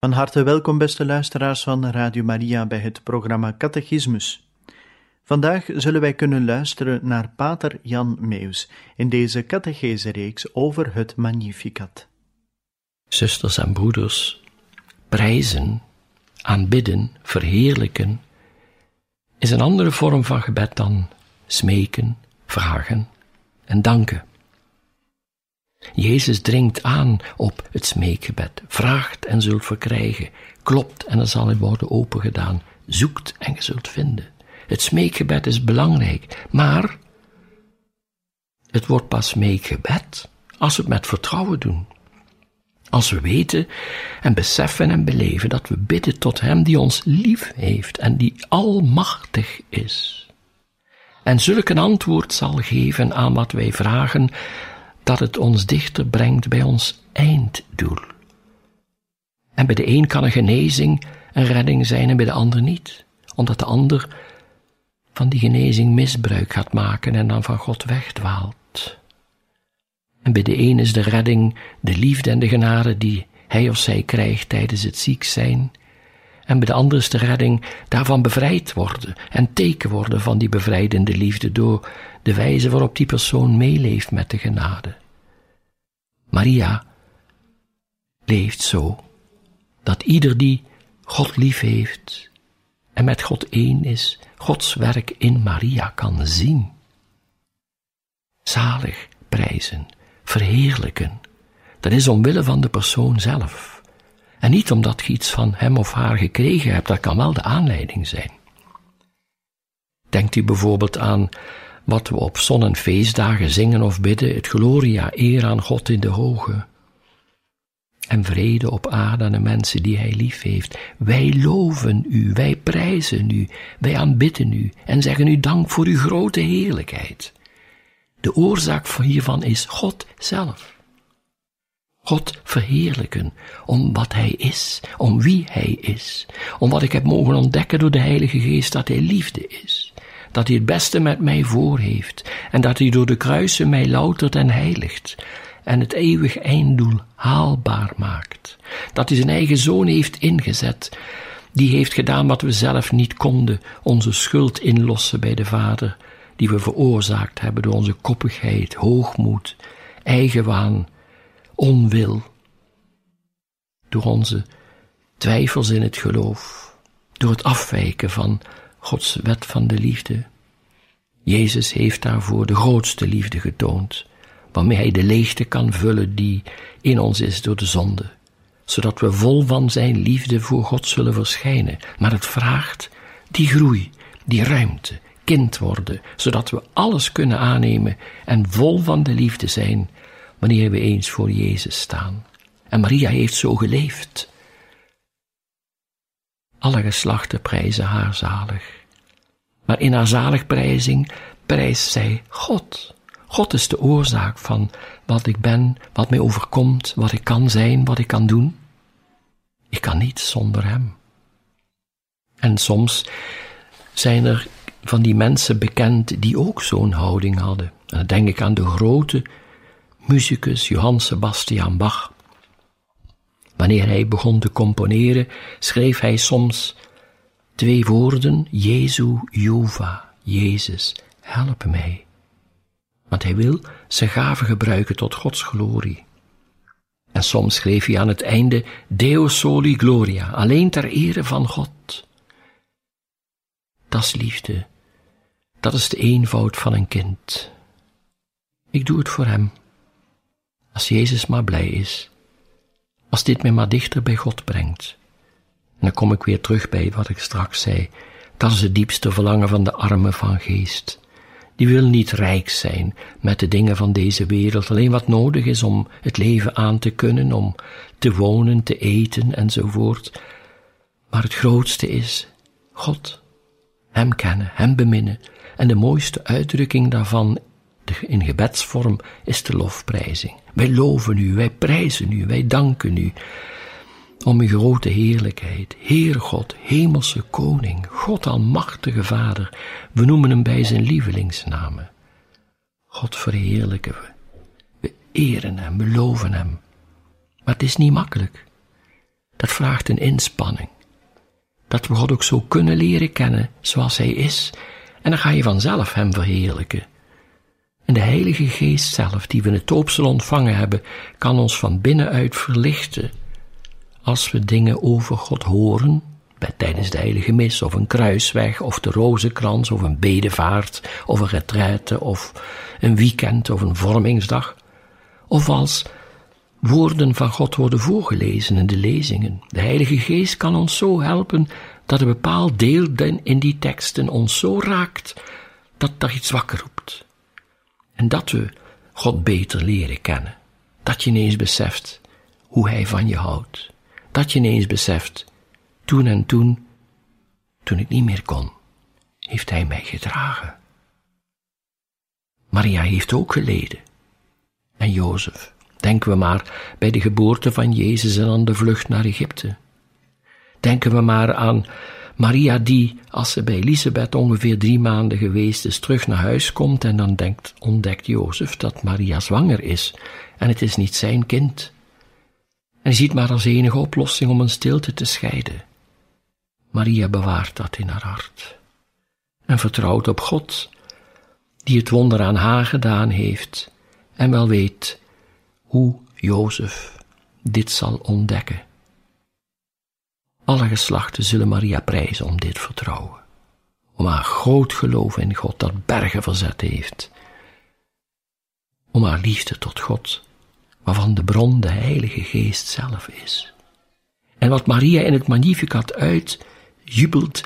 Van harte welkom, beste luisteraars van Radio Maria, bij het programma Catechismus. Vandaag zullen wij kunnen luisteren naar Pater Jan Meus in deze catechese-reeks over het Magnificat. Zusters en broeders, prijzen, aanbidden, verheerlijken is een andere vorm van gebed dan smeken, vragen en danken. Jezus dringt aan op het smeekgebed. Vraagt en zult verkrijgen. Klopt en er zal het worden opengedaan. Zoekt en je zult vinden. Het smeekgebed is belangrijk, maar het wordt pas smeekgebed als we het met vertrouwen doen. Als we weten en beseffen en beleven dat we bidden tot Hem die ons lief heeft en die almachtig is. En zulk een antwoord zal geven aan wat wij vragen, dat het ons dichter brengt bij ons einddoel. En bij de een kan een genezing een redding zijn en bij de ander niet, omdat de ander van die genezing misbruik gaat maken en dan van God wegdwaalt. En bij de een is de redding de liefde en de genade die hij of zij krijgt tijdens het ziek zijn, en bij de ander is de redding daarvan bevrijd worden en teken worden van die bevrijdende liefde door de wijze waarop die persoon meeleeft met de genade. Maria leeft zo dat ieder die God lief heeft en met God één is, Gods werk in Maria kan zien. Zalig prijzen, verheerlijken, dat is omwille van de persoon zelf. En niet omdat je iets van hem of haar gekregen hebt, dat kan wel de aanleiding zijn. Denkt u bijvoorbeeld aan wat we op zon- en feestdagen zingen of bidden, het Gloria, eer aan God in de hoge. En vrede op aarde aan de mensen die Hij lief heeft. Wij loven U, wij prijzen U, wij aanbidden U en zeggen U dank voor Uw grote heerlijkheid. De oorzaak hiervan is God zelf. God verheerlijken om wat Hij is, om wie Hij is, om wat ik heb mogen ontdekken door de Heilige Geest dat Hij liefde is dat hij het beste met mij voor heeft en dat hij door de kruisen mij loutert en heiligt en het eeuwig einddoel haalbaar maakt. Dat hij zijn eigen zoon heeft ingezet, die heeft gedaan wat we zelf niet konden, onze schuld inlossen bij de Vader, die we veroorzaakt hebben door onze koppigheid, hoogmoed, eigenwaan, onwil, door onze twijfels in het geloof, door het afwijken van Gods wet van de liefde. Jezus heeft daarvoor de grootste liefde getoond, waarmee Hij de leegte kan vullen die in ons is door de zonde, zodat we vol van Zijn liefde voor God zullen verschijnen. Maar het vraagt die groei, die ruimte, kind worden, zodat we alles kunnen aannemen en vol van de liefde zijn wanneer we eens voor Jezus staan. En Maria heeft zo geleefd. Alle geslachten prijzen haar zalig. Maar in haar zaligprijzing prijst zij God. God is de oorzaak van wat ik ben, wat mij overkomt, wat ik kan zijn, wat ik kan doen. Ik kan niet zonder Hem. En soms zijn er van die mensen bekend die ook zo'n houding hadden. En dan denk ik aan de grote muzikus Johann Sebastian Bach. Wanneer hij begon te componeren, schreef hij soms twee woorden, Jezu Juva, Jezus, help mij. Want hij wil zijn gaven gebruiken tot Gods glorie. En soms schreef hij aan het einde Deo soli gloria, alleen ter ere van God. Dat is liefde. Dat is de eenvoud van een kind. Ik doe het voor hem. Als Jezus maar blij is. Als dit mij maar dichter bij God brengt. En dan kom ik weer terug bij wat ik straks zei. Dat is het diepste verlangen van de armen van geest. Die wil niet rijk zijn met de dingen van deze wereld, alleen wat nodig is om het leven aan te kunnen, om te wonen, te eten enzovoort. Maar het grootste is God. Hem kennen, Hem beminnen. En de mooiste uitdrukking daarvan in gebedsvorm is de lofprijzing. Wij loven u, wij prijzen u, wij danken u om uw grote heerlijkheid. Heer God, hemelse koning, God almachtige Vader, we noemen hem bij zijn lievelingsnamen. God verheerlijken we. We eren hem, we loven hem. Maar het is niet makkelijk. Dat vraagt een inspanning. Dat we God ook zo kunnen leren kennen zoals hij is. En dan ga je vanzelf hem verheerlijken. En de Heilige Geest zelf, die we in het doopsel ontvangen hebben, kan ons van binnenuit verlichten als we dingen over God horen, bij, tijdens de heilige mis, of een kruisweg, of de rozenkrans, of een bedevaart, of een retraite, of een weekend, of een vormingsdag, of als woorden van God worden voorgelezen in de lezingen. De Heilige Geest kan ons zo helpen dat een bepaald deel in die teksten ons zo raakt dat er iets wakker roept. En dat we God beter leren kennen. Dat je ineens beseft hoe Hij van je houdt dat je ineens beseft, toen en toen, toen ik niet meer kon, heeft hij mij gedragen. Maria heeft ook geleden. En Jozef, denken we maar bij de geboorte van Jezus en aan de vlucht naar Egypte. Denken we maar aan Maria die, als ze bij Elisabeth ongeveer drie maanden geweest is, terug naar huis komt en dan denkt, ontdekt Jozef dat Maria zwanger is en het is niet zijn kind. En ziet maar als enige oplossing om een stilte te scheiden. Maria bewaart dat in haar hart en vertrouwt op God, die het wonder aan haar gedaan heeft en wel weet hoe Jozef dit zal ontdekken. Alle geslachten zullen Maria prijzen om dit vertrouwen, om haar groot geloof in God dat bergen verzet heeft, om haar liefde tot God waarvan de bron de Heilige Geest zelf is. En wat Maria in het Magnificat uitjubelt,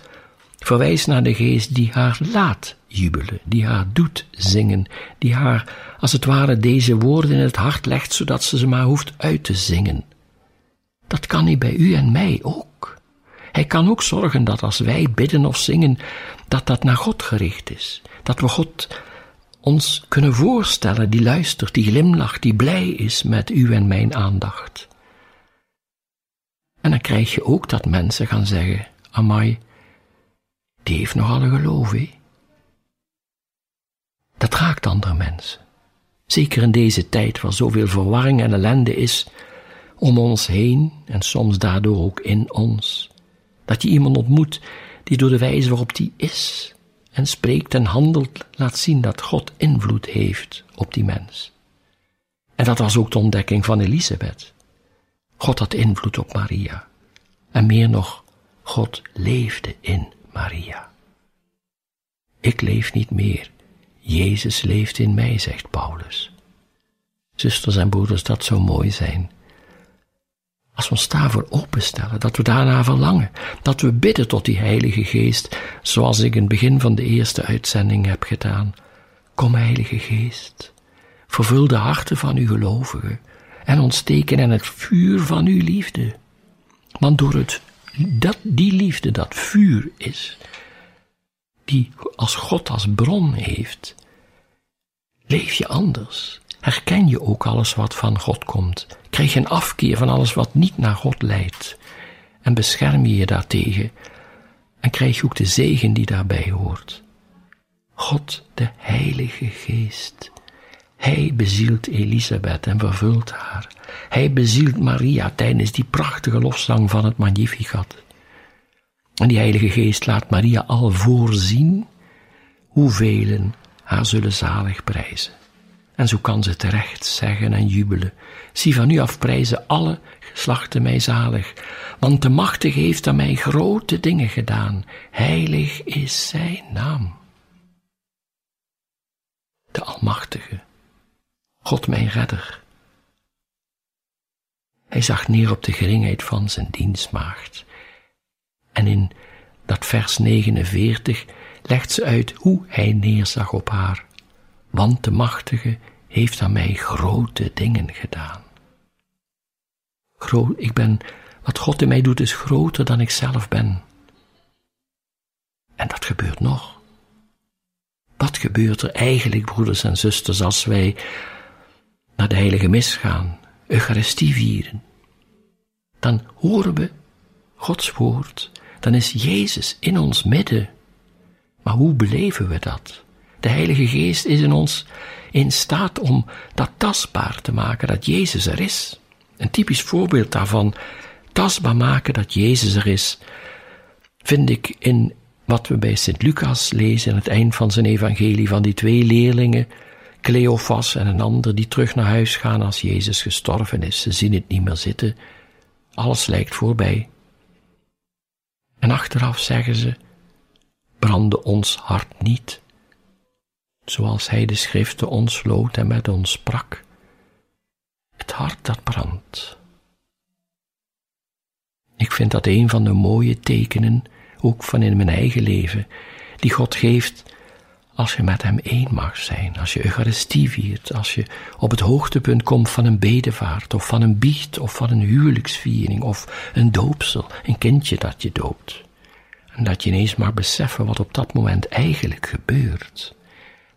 verwijst naar de Geest die haar laat jubelen, die haar doet zingen, die haar als het ware deze woorden in het hart legt, zodat ze ze maar hoeft uit te zingen. Dat kan hij bij u en mij ook. Hij kan ook zorgen dat als wij bidden of zingen, dat dat naar God gericht is. Dat we God ons kunnen voorstellen, die luistert, die glimlacht, die blij is met uw en mijn aandacht. En dan krijg je ook dat mensen gaan zeggen, amai, die heeft nogal een geloof, hè? Dat raakt andere mensen. Zeker in deze tijd waar zoveel verwarring en ellende is om ons heen en soms daardoor ook in ons. Dat je iemand ontmoet die door de wijze waarop die is, en spreekt en handelt, laat zien dat God invloed heeft op die mens. En dat was ook de ontdekking van Elisabeth. God had invloed op Maria. En meer nog, God leefde in Maria. Ik leef niet meer. Jezus leeft in mij, zegt Paulus. Zusters en broeders, dat zou mooi zijn. Als we ons daarvoor openstellen, dat we daarna verlangen, dat we bidden tot die Heilige Geest, zoals ik in het begin van de eerste uitzending heb gedaan. Kom, Heilige Geest, vervul de harten van uw gelovigen en ontsteken in het vuur van uw liefde. Want door het, dat, die liefde, dat vuur is, die als God als bron heeft, leef je anders herken je ook alles wat van God komt. Krijg een afkeer van alles wat niet naar God leidt. En bescherm je je daartegen. En krijg je ook de zegen die daarbij hoort. God, de Heilige Geest. Hij bezielt Elisabeth en vervult haar. Hij bezielt Maria tijdens die prachtige lofzang van het Magnificat. En die Heilige Geest laat Maria al voorzien hoeveel haar zullen zalig prijzen En zo kan ze terecht zeggen en jubelen. Zie van nu af prijzen alle geslachten mij zalig, want de machtige heeft aan mij grote dingen gedaan. Heilig is zijn naam. De Almachtige, God mijn redder. Hij zag neer op de geringheid van zijn dienstmaagd. En in dat vers 49 legt ze uit hoe hij neerzag op haar. Want de Machtige heeft aan mij grote dingen gedaan. Ik ben, wat God in mij doet is groter dan ik zelf ben. En dat gebeurt nog. Wat gebeurt er eigenlijk, broeders en zusters, als wij naar de heilige mis gaan, Eucharistie vieren? Dan horen we Gods woord, dan is Jezus in ons midden. Maar hoe beleven we dat? De Heilige Geest is in ons in staat om dat tastbaar te maken, dat Jezus er is. Een typisch voorbeeld daarvan, tastbaar maken dat Jezus er is, vind ik in wat we bij Sint Lucas lezen aan het eind van zijn evangelie van die twee leerlingen, Cleophas en een ander, die terug naar huis gaan als Jezus gestorven is. Ze zien het niet meer zitten. Alles lijkt voorbij. En achteraf zeggen ze, brandde ons hart niet, zoals hij de schriften ontsloot en met ons sprak. Het hart dat brandt. Ik vind dat een van de mooie tekenen, ook van in mijn eigen leven, die God geeft als je met Hem één mag zijn, als je Eucharistie viert, als je op het hoogtepunt komt van een bedevaart, of van een biecht, of van een huwelijksviering, of een doopsel, een kindje dat je doopt. En dat je ineens mag beseffen wat op dat moment eigenlijk gebeurt.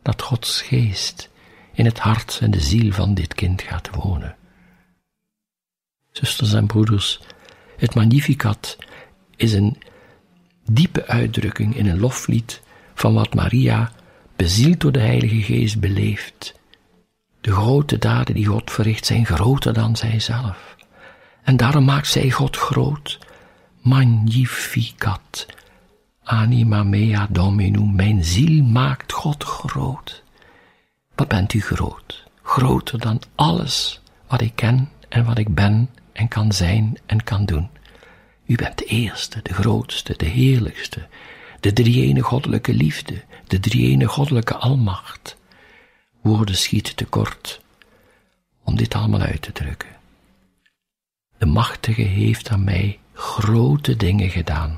Dat Gods geest in het hart en de ziel van dit kind gaat wonen. Zusters en broeders, het Magnificat is een diepe uitdrukking in een loflied van wat Maria, bezield door de Heilige Geest, beleeft. De grote daden die God verricht zijn groter dan zijzelf. En daarom maakt zij God groot. Magnificat. Anima mea dominum. Mijn ziel maakt God groot. Wat bent u groot? Groter dan alles wat ik ken en wat ik ben en kan zijn en kan doen. U bent de eerste, de grootste, de heerlijkste, de drieëne goddelijke liefde, de drieëne goddelijke almacht. Woorden schieten tekort om dit allemaal uit te drukken. De Machtige heeft aan mij grote dingen gedaan.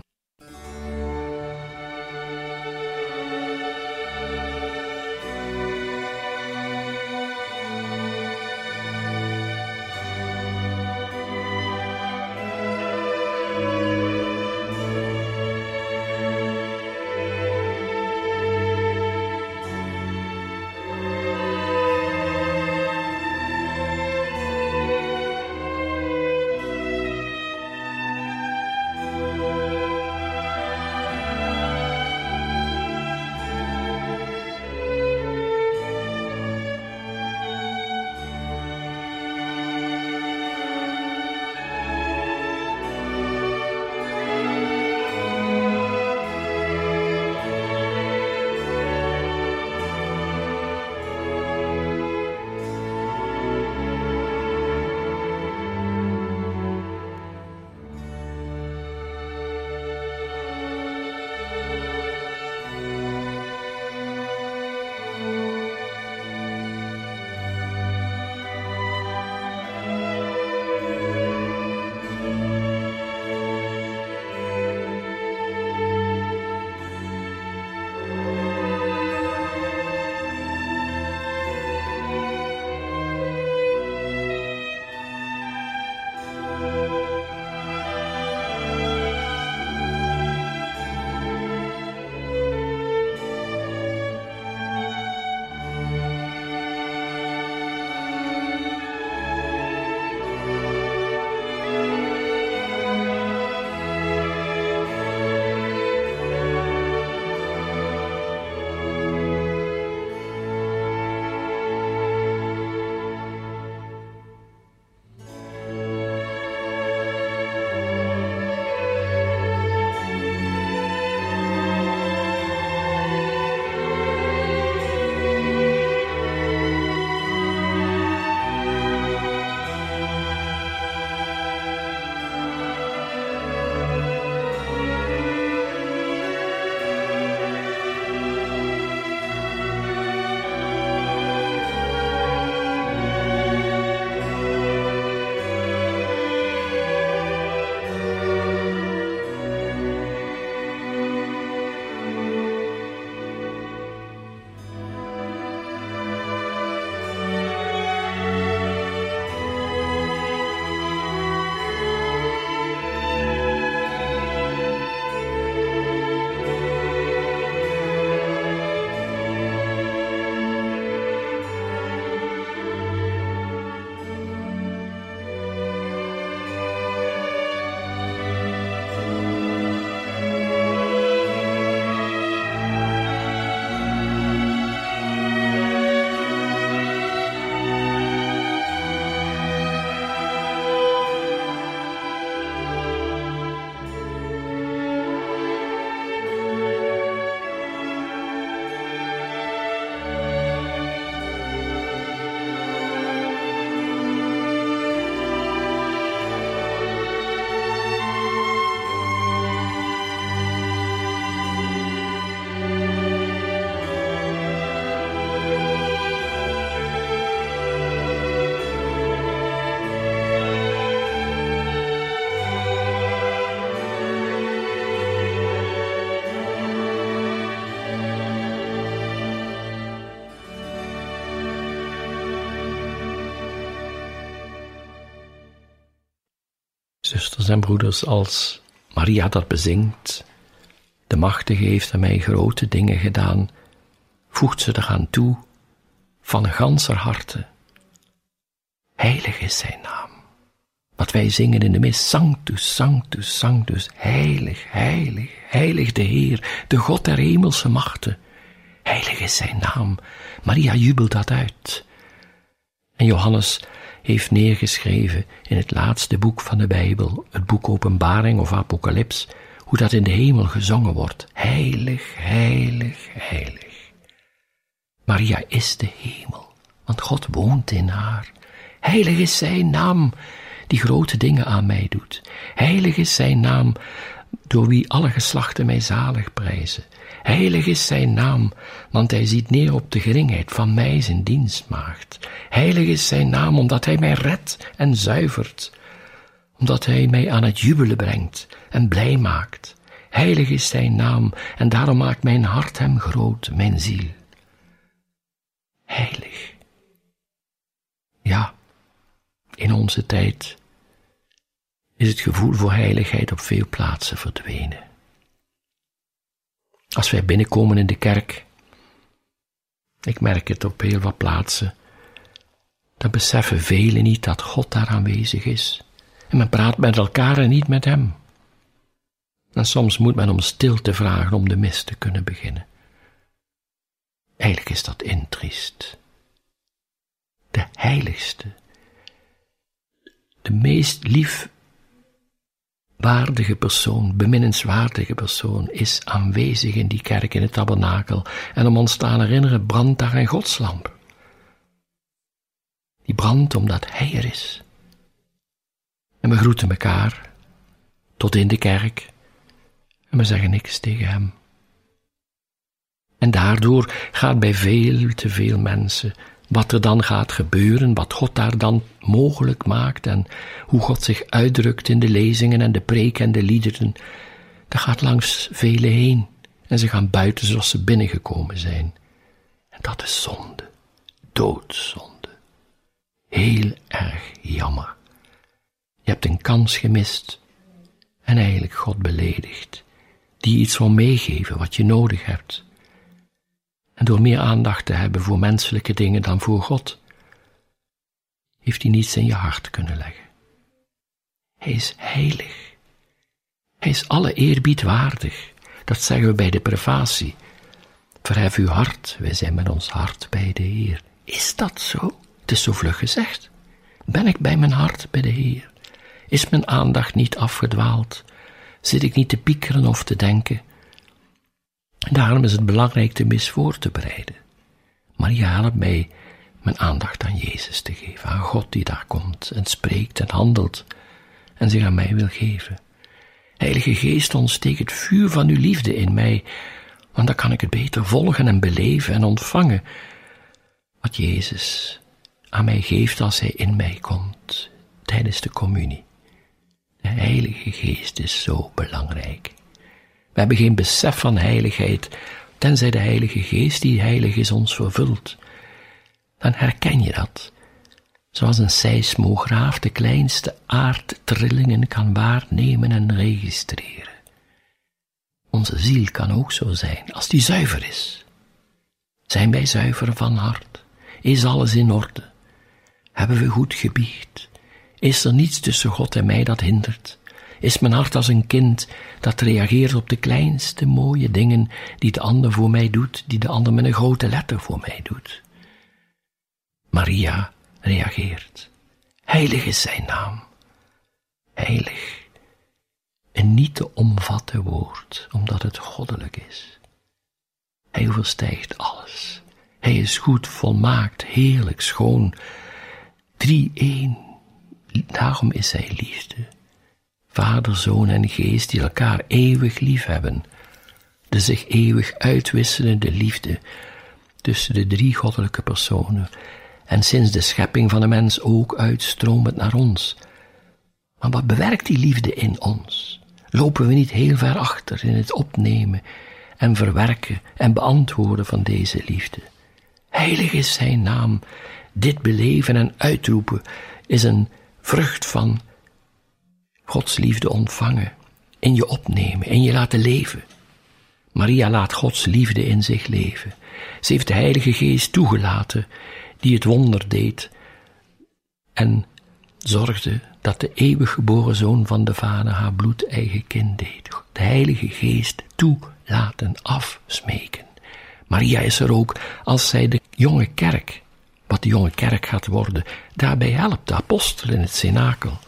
En broeders, als Maria dat bezingt, de machtige heeft aan mij grote dingen gedaan, voegt ze eraan toe, van een ganser harte. Heilig is zijn naam. Wat wij zingen in de mis, sanctus, sanctus, sanctus, heilig, heilig, heilig de Heer, de God der hemelse machten. Heilig is zijn naam. Maria jubelt dat uit. En Johannes heeft neergeschreven in het laatste boek van de Bijbel, het boek Openbaring of Apocalyps, hoe dat in de hemel gezongen wordt. Heilig, heilig, heilig. Maria is de hemel, want God woont in haar. Heilig is zijn naam, die grote dingen aan mij doet. Heilig is zijn naam, door wie alle geslachten mij zalig prijzen. Heilig is zijn naam, want hij ziet neer op de geringheid van mij zijn dienstmaagd. Heilig is zijn naam, omdat hij mij redt en zuivert, omdat hij mij aan het jubelen brengt en blij maakt. Heilig is zijn naam, en daarom maakt mijn hart hem groot, mijn ziel. Heilig. Ja, in onze tijd is het gevoel voor heiligheid op veel plaatsen verdwenen. Als wij binnenkomen in de kerk, ik merk het op heel wat plaatsen, dan beseffen velen niet dat God daar aanwezig is. En men praat met elkaar en niet met Hem. En soms moet men om stil te vragen om de mis te kunnen beginnen. Eigenlijk is dat intriest. De heiligste, de meest lief waardige persoon, beminnenswaardige persoon, is aanwezig in die kerk, in het tabernakel. En om ons te herinneren, brandt daar een godslamp. Die brandt omdat Hij er is. En we groeten elkaar, tot in de kerk, en we zeggen niks tegen Hem. En daardoor gaat bij veel te veel mensen wat er dan gaat gebeuren, wat God daar dan mogelijk maakt en hoe God zich uitdrukt in de lezingen en de preek en de liederen, dat gaat langs velen heen en ze gaan buiten zoals ze binnengekomen zijn. En dat is zonde, doodzonde. Heel erg jammer. Je hebt een kans gemist en eigenlijk God beledigd, die iets wil meegeven wat je nodig hebt. En door meer aandacht te hebben voor menselijke dingen dan voor God, heeft hij niets in je hart kunnen leggen. Hij is heilig. Hij is alle eerbied waardig. Dat zeggen we bij de privatie. Verhef uw hart, wij zijn met ons hart bij de Heer. Is dat zo? Het is zo vlug gezegd. Ben ik bij mijn hart bij de Heer? Is mijn aandacht niet afgedwaald? Zit ik niet te piekeren of te denken? Daarom is het belangrijk de mis voor te bereiden. Maria helpt mij mijn aandacht aan Jezus te geven, aan God die daar komt en spreekt en handelt en zich aan mij wil geven. Heilige Geest, ontsteek het vuur van uw liefde in mij, want dan kan ik het beter volgen en beleven en ontvangen wat Jezus aan mij geeft als Hij in mij komt tijdens de communie. De Heilige Geest is zo belangrijk. We hebben geen besef van heiligheid, tenzij de Heilige Geest die heilig is ons vervult. Dan herken je dat, zoals een seismograaf de kleinste aardtrillingen kan waarnemen en registreren. Onze ziel kan ook zo zijn, als die zuiver is. Zijn wij zuiver van hart? Is alles in orde? Hebben we goed gebiecht? Is er niets tussen God en mij dat hindert? Is mijn hart als een kind dat reageert op de kleinste mooie dingen die de ander voor mij doet, die de ander met een grote letter voor mij doet. Maria reageert. Heilig is zijn naam. Heilig. Een niet te omvatten woord, omdat het goddelijk is. Hij overstijgt alles. Hij is goed, volmaakt, heerlijk, schoon. Drie-één. Daarom is hij liefde. Vader, Zoon en Geest die elkaar eeuwig lief hebben. De zich eeuwig uitwisselende liefde tussen de drie goddelijke personen en sinds de schepping van de mens ook uitstromend naar ons. Maar wat bewerkt die liefde in ons? Lopen we niet heel ver achter in het opnemen en verwerken en beantwoorden van deze liefde? Heilig is zijn naam. Dit beleven en uitroepen is een vrucht van Gods liefde ontvangen, in je opnemen, in je laten leven. Maria laat Gods liefde in zich leven. Ze heeft de Heilige Geest toegelaten, die het wonder deed en zorgde dat de eeuwig geboren zoon van de Vader haar bloed eigen kind deed. De Heilige Geest toelaten, afsmeken. Maria is er ook als zij de jonge kerk, wat de jonge kerk gaat worden, daarbij helpt, de apostel in het cenakel.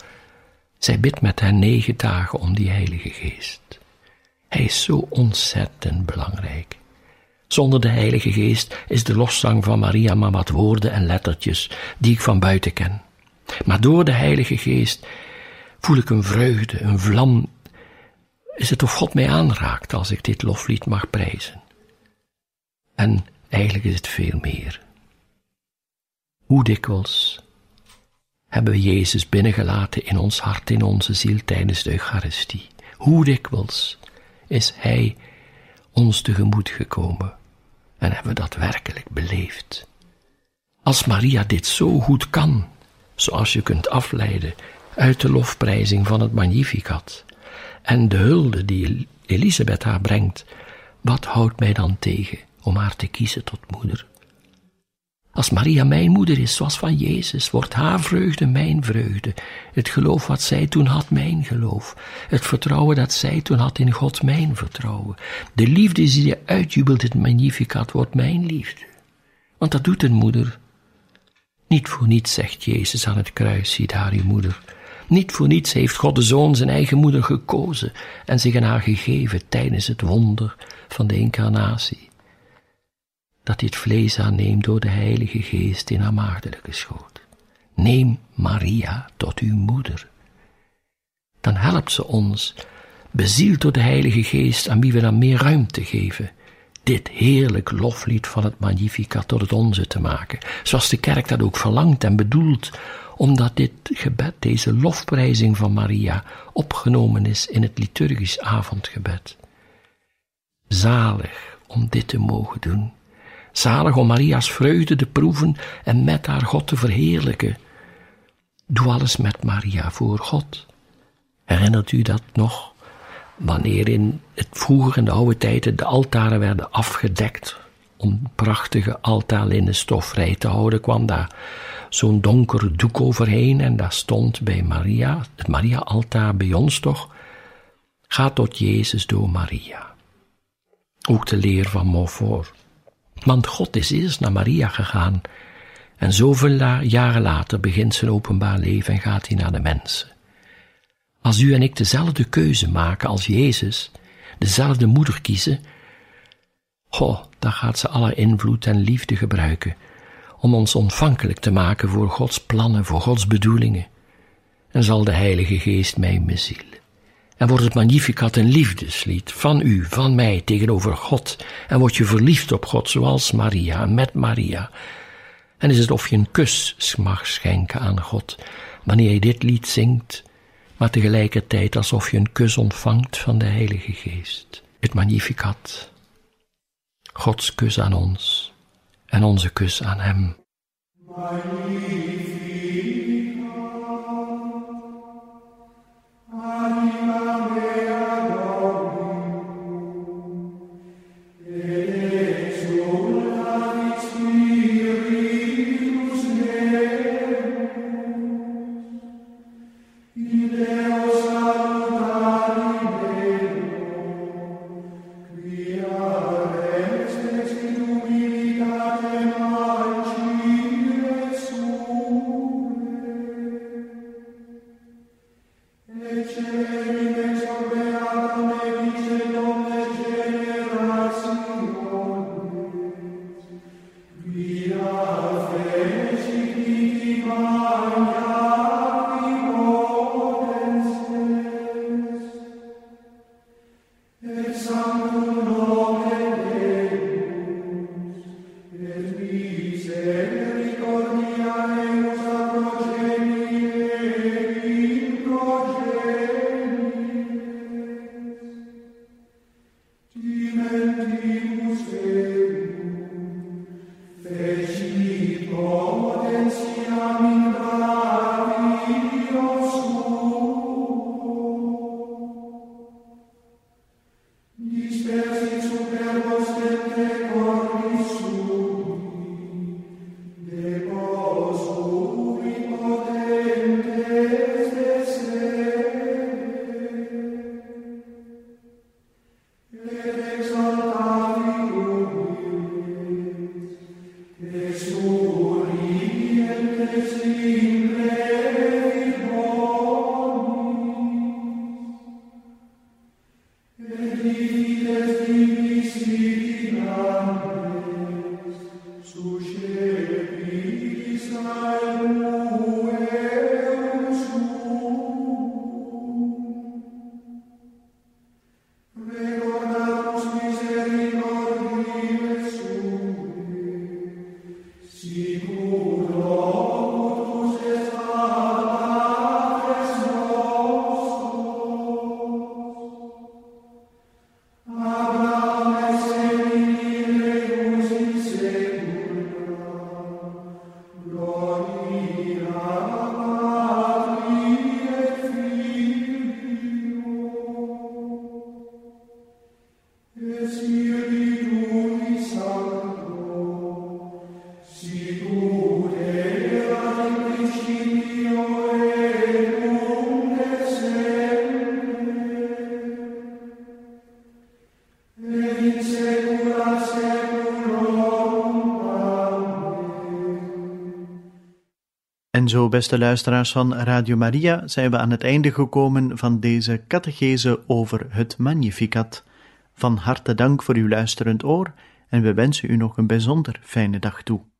Zij bidt met hen negen dagen om die Heilige Geest. Hij is zo ontzettend belangrijk. Zonder de Heilige Geest is de loszang van Maria maar wat woorden en lettertjes die ik van buiten ken. Maar door de Heilige Geest voel ik een vreugde, een vlam. Is het of God mij aanraakt als ik dit loflied mag prijzen? En eigenlijk is het veel meer. Hoe dikwijls hebben we Jezus binnengelaten in ons hart, in onze ziel tijdens de Eucharistie? Hoe dikwijls is Hij ons tegemoet gekomen en hebben we dat werkelijk beleefd? Als Maria dit zo goed kan, zoals je kunt afleiden uit de lofprijzing van het Magnificat en de hulde die Elisabeth haar brengt, wat houdt mij dan tegen om haar te kiezen tot moeder? Als Maria mijn moeder is, zoals van Jezus, wordt haar vreugde mijn vreugde. Het geloof wat zij toen had, mijn geloof. Het vertrouwen dat zij toen had in God, mijn vertrouwen. De liefde die je uitjubelt het Magnificat, wordt mijn liefde. Want dat doet een moeder. Niet voor niets zegt Jezus aan het kruis, zie daar uw moeder. Niet voor niets heeft God de Zoon zijn eigen moeder gekozen en zich aan haar gegeven tijdens het wonder van de incarnatie dat dit vlees aanneemt door de Heilige Geest in haar maagdelijke schoot. Neem Maria tot uw moeder. Dan helpt ze ons, bezield door de Heilige Geest, aan wie we dan meer ruimte geven, dit heerlijk loflied van het Magnificat tot het onze te maken, zoals de kerk dat ook verlangt en bedoelt, omdat dit gebed, deze lofprijzing van Maria, opgenomen is in het liturgisch avondgebed. Zalig om dit te mogen doen Zalig om Maria's vreugde te proeven en met haar God te verheerlijken. Doe alles met Maria voor God. Herinnert u dat nog? Wanneer in het vroeger in de oude tijden de altaren werden afgedekt om prachtige altalinnen stof vrij te houden, kwam daar zo'n donker doek overheen en daar stond bij Maria, het Maria-altaar bij ons toch, ga tot Jezus door Maria. Ook de leer van Montfort. Want God is eerst naar Maria gegaan en zoveel jaren later begint zijn openbaar leven en gaat hij naar de mensen. Als u en ik dezelfde keuze maken als Jezus, dezelfde moeder kiezen, goh, dan gaat ze alle invloed en liefde gebruiken om ons ontvankelijk te maken voor Gods plannen, voor Gods bedoelingen. En zal de Heilige Geest mij bezielen. En wordt het Magnificat een liefdeslied van u, van mij tegenover God. En word je verliefd op God zoals Maria, met Maria. En is het of je een kus mag schenken aan God wanneer je dit lied zingt, maar tegelijkertijd alsof je een kus ontvangt van de Heilige Geest. Het Magnificat. Gods kus aan ons en onze kus aan Hem. Zo, beste luisteraars van Radio Maria, zijn we aan het einde gekomen van deze catechese over het Magnificat. Van harte dank voor uw luisterend oor en we wensen u nog een bijzonder fijne dag toe.